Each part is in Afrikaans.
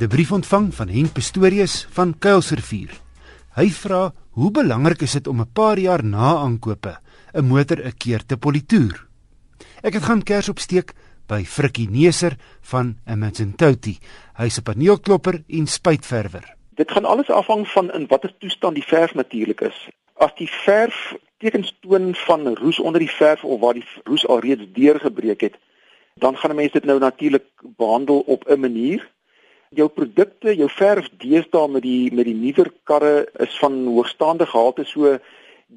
het 'n brief ontvang van Henk Pistorius van Kuilsrivier. Hy vra hoe belangrik is dit om 'n paar jaar na aankope 'n motor 'n keer te politoer. Ek het gaan kers opsteek by Frikkie Neser van Imagine Touty. Hy's 'n paneelklopper en spuitverwer. Dit gaan alles afhang van in watter toestand die verf natuurlik is. As die verf tekens toon van roes onder die verf of waar die roes alreeds deurgebreek het, dan gaan 'n mens dit nou natuurlik behandel op 'n manier. Jou produkte, jou verf deesdae met die met die nuwer karre is van hoogstaande gehalte so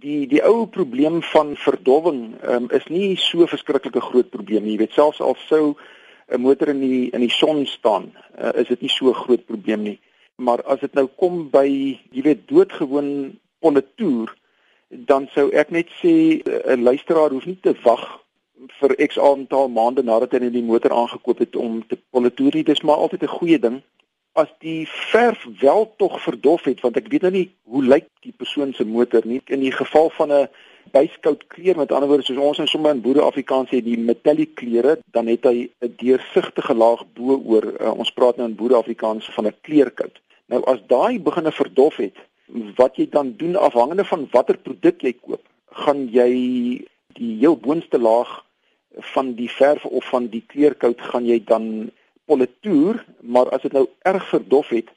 die die ou probleem van verdowwing um, is nie so verskriklike groot probleem nie. Jy weet selfs al sou 'n motor in die in die son staan, uh, is dit nie so groot probleem nie. Maar as dit nou kom by jy weet doodgewoon politoer, dan sou ek net sê 'n luisteraar hoef nie te wag vir X aantal maande nadat hy die motor aangekoop het om te politoer. Dis maar altyd 'n goeie ding. As die verf wel tog verdof het, want ek weet nou nie hoe lyk die persoon se motor nie. In die geval van 'n byskout kleur, met ander woorde soos ons in sommer in boere Afrikaans sê die metallic kleure, dan het hy 'n deursigtige laag bo oor. Uh, ons praat nou in boere Afrikaans van 'n kleurkout. Nou as daai begine verdof het, wat jy dan doen afhangende van watter produk jy koop, gaan jy die heel boonste laag van die verf of van die kleurkout gaan jy dan politoer, maar as dit nou erg verdof het,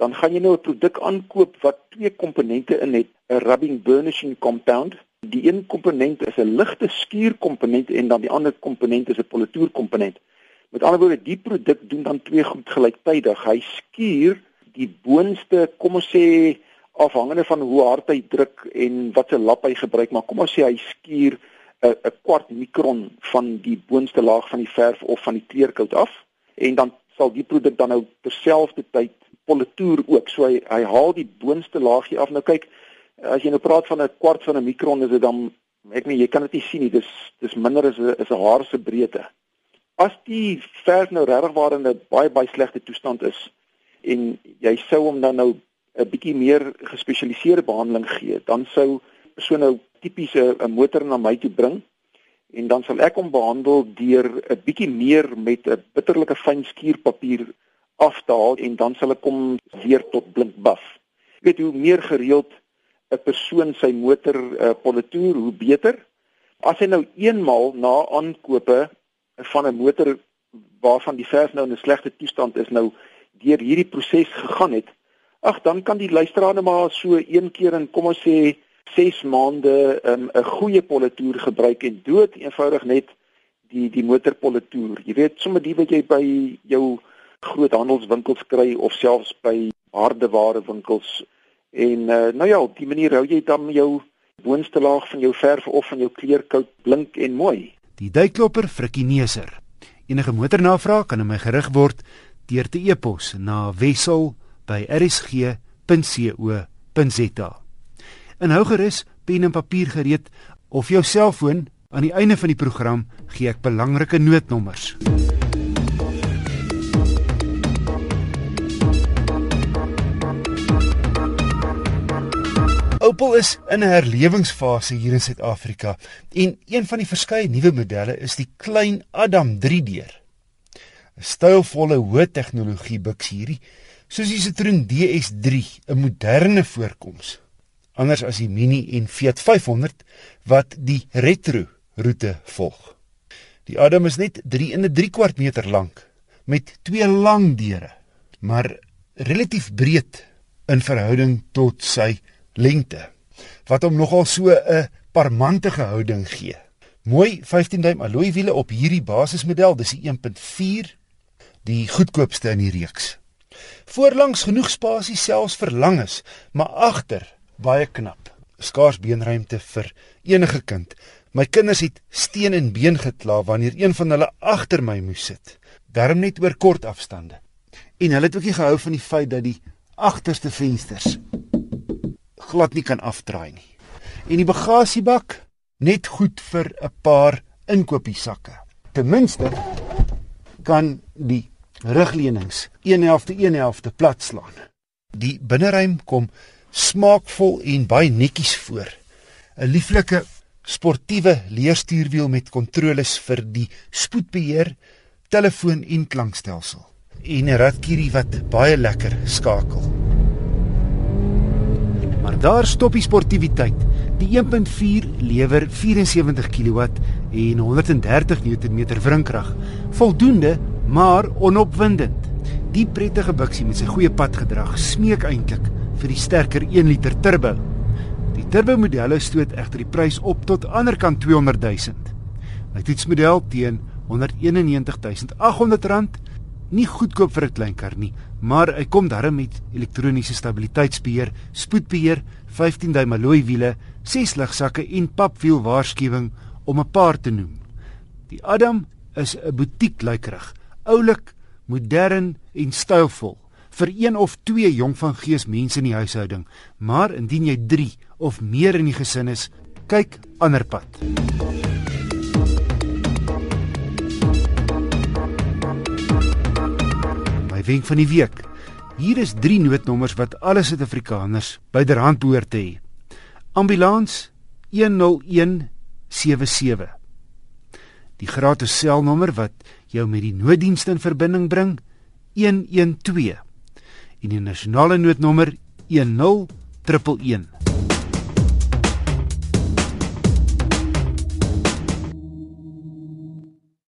dan gaan jy nou 'n produk aankoop wat twee komponente in het, 'n rubbing burnishing compound. Die een komponent is 'n ligte skuurkomponent en dan die ander komponent is 'n politoer komponent. Met ander woorde, die produk doen dan twee goed gelyktydig. Hy skuur die boonste, kom ons sê afhangende van hoe hard hy druk en watter lap hy gebruik, maar kom ons sê hy skuur 'n 'n kwart mikron van die boonste laag van die verf of van die kleurkout af en dan sal die produk dan nou terselfdertyd politoer ook. So hy hy haal die boonste laagie af. Nou kyk, as jy nou praat van 'n kwart van 'n mikron is dit dan ek meen jy kan dit nie sien nie. Dis dis minder as 'n is 'n haar se breedte. As die verf nou regtig waar in 'n baie baie slegte toestand is en jy sou hom dan nou 'n bietjie meer gespesialiseerde behandeling gee, dan sou so nou tipiese 'n motor na my toe bring en dan sal ek hom behandel deur 'n bietjie meer met 'n bitterlike fyn skuurpapier af te haal en dan sal ek hom weer tot blink baf. Jy weet hoe meer gereeld 'n persoon sy motor uh, politoer, hoe beter. As hy nou eenmal na aankope van 'n motor waarvan die verf nou in 'n slegte toestand is nou deur hierdie proses gegaan het, Ag dan kan die luisteraar net maar so een keer in kom ons sê 6 maande 'n um, goeie politoer gebruik en dood eenvoudig net die die motorpolitoer. Jy weet sommer die wat jy by jou groothandelswinkels kry of selfs by hardeware winkels en uh, nou ja, op die manier hou jy dan jou boonste laag van jou verf of van jou kleurkout blink en mooi. Die duikklopper Frikkie Neser. Enige motornavraag kan aan my gerig word deur te e-pos na wissel by rsg.co.za. En hou gerus pen en papier gereed of jou selfoon aan die einde van die program gee ek belangrike noodnommers. Opel is in 'n herlewingsfase hier in Suid-Afrika en een van die verskeie nuwe modelle is die klein Adam 3-deur. 'n Stylvolle hoë tegnologie buks hierdie soos die Citroen DS3, 'n moderne voorkoms. Anders as die Mini en Fiat 500 wat die retro roete volg. Die Adam is net 3 in 'n 3 kwart meter lank met twee lang deure, maar relatief breed in verhouding tot sy lengte wat hom nogal so 'n parmantige houding gee. Mooi 15 duim alloy wiele op hierdie basismodel, dis die 1.4, die goedkoopste in die reeks. Voorlangs genoeg spasie selfs vir langes, maar agter baie knap. Skaars beenruimte vir enige kind. My kinders het steen en been gekla wanneer een van hulle agter my moes sit. Darm net oor kort afstande. En hulle het ook nie gehou van die feit dat die agterste vensters glad nie kan afdraai nie. En die bagasiebak net goed vir 'n paar inkopiesakke. Ten minste kan die rugleunings 1/2 1/2 plat slaan. Die binneruim kom smaakvol en baie netjies voor. 'n Lieflike sportiewe leerstuurwiel met kontroles vir die spoedbeheer, telefoon en klankstelsel. en 'n ratkierie wat baie lekker skakel. Maar daar stop die sportiwiteit. Die 1.4 lewer 74 kW en 130 Nm wrinkrag. Voldoende, maar onopwindend. Die prettige biksie met sy goeie padgedrag smeek eintlik vir die sterker 1 liter turbo. Die turbo modelle stoot egter die prys op tot anderkant 200 000. My toetsmodel teen 191800 rand nie goedkoop vir 'n klein kar nie, maar hy kom darem met elektroniese stabiliteitsbeheer, spoedbeheer, 15 duim alloy wiele, 6 ligsakke en papwiel waarskuwing om 'n paar te noem. Die Adam is 'n butieklykerig, oulik, modern en stylvol vir een of twee jong van gees mense in die huishouding, maar indien jy 3 of meer in die gesin is, kyk ander pad. My wenk van die week. Hier is 3 noodnommers wat alle Suid-Afrikaners byderhand behoort te hê. Ambulans 10177. Die gratis selnommer wat jou met die nooddienste in verbinding bring 112. En die nasionale noodnommer 10111.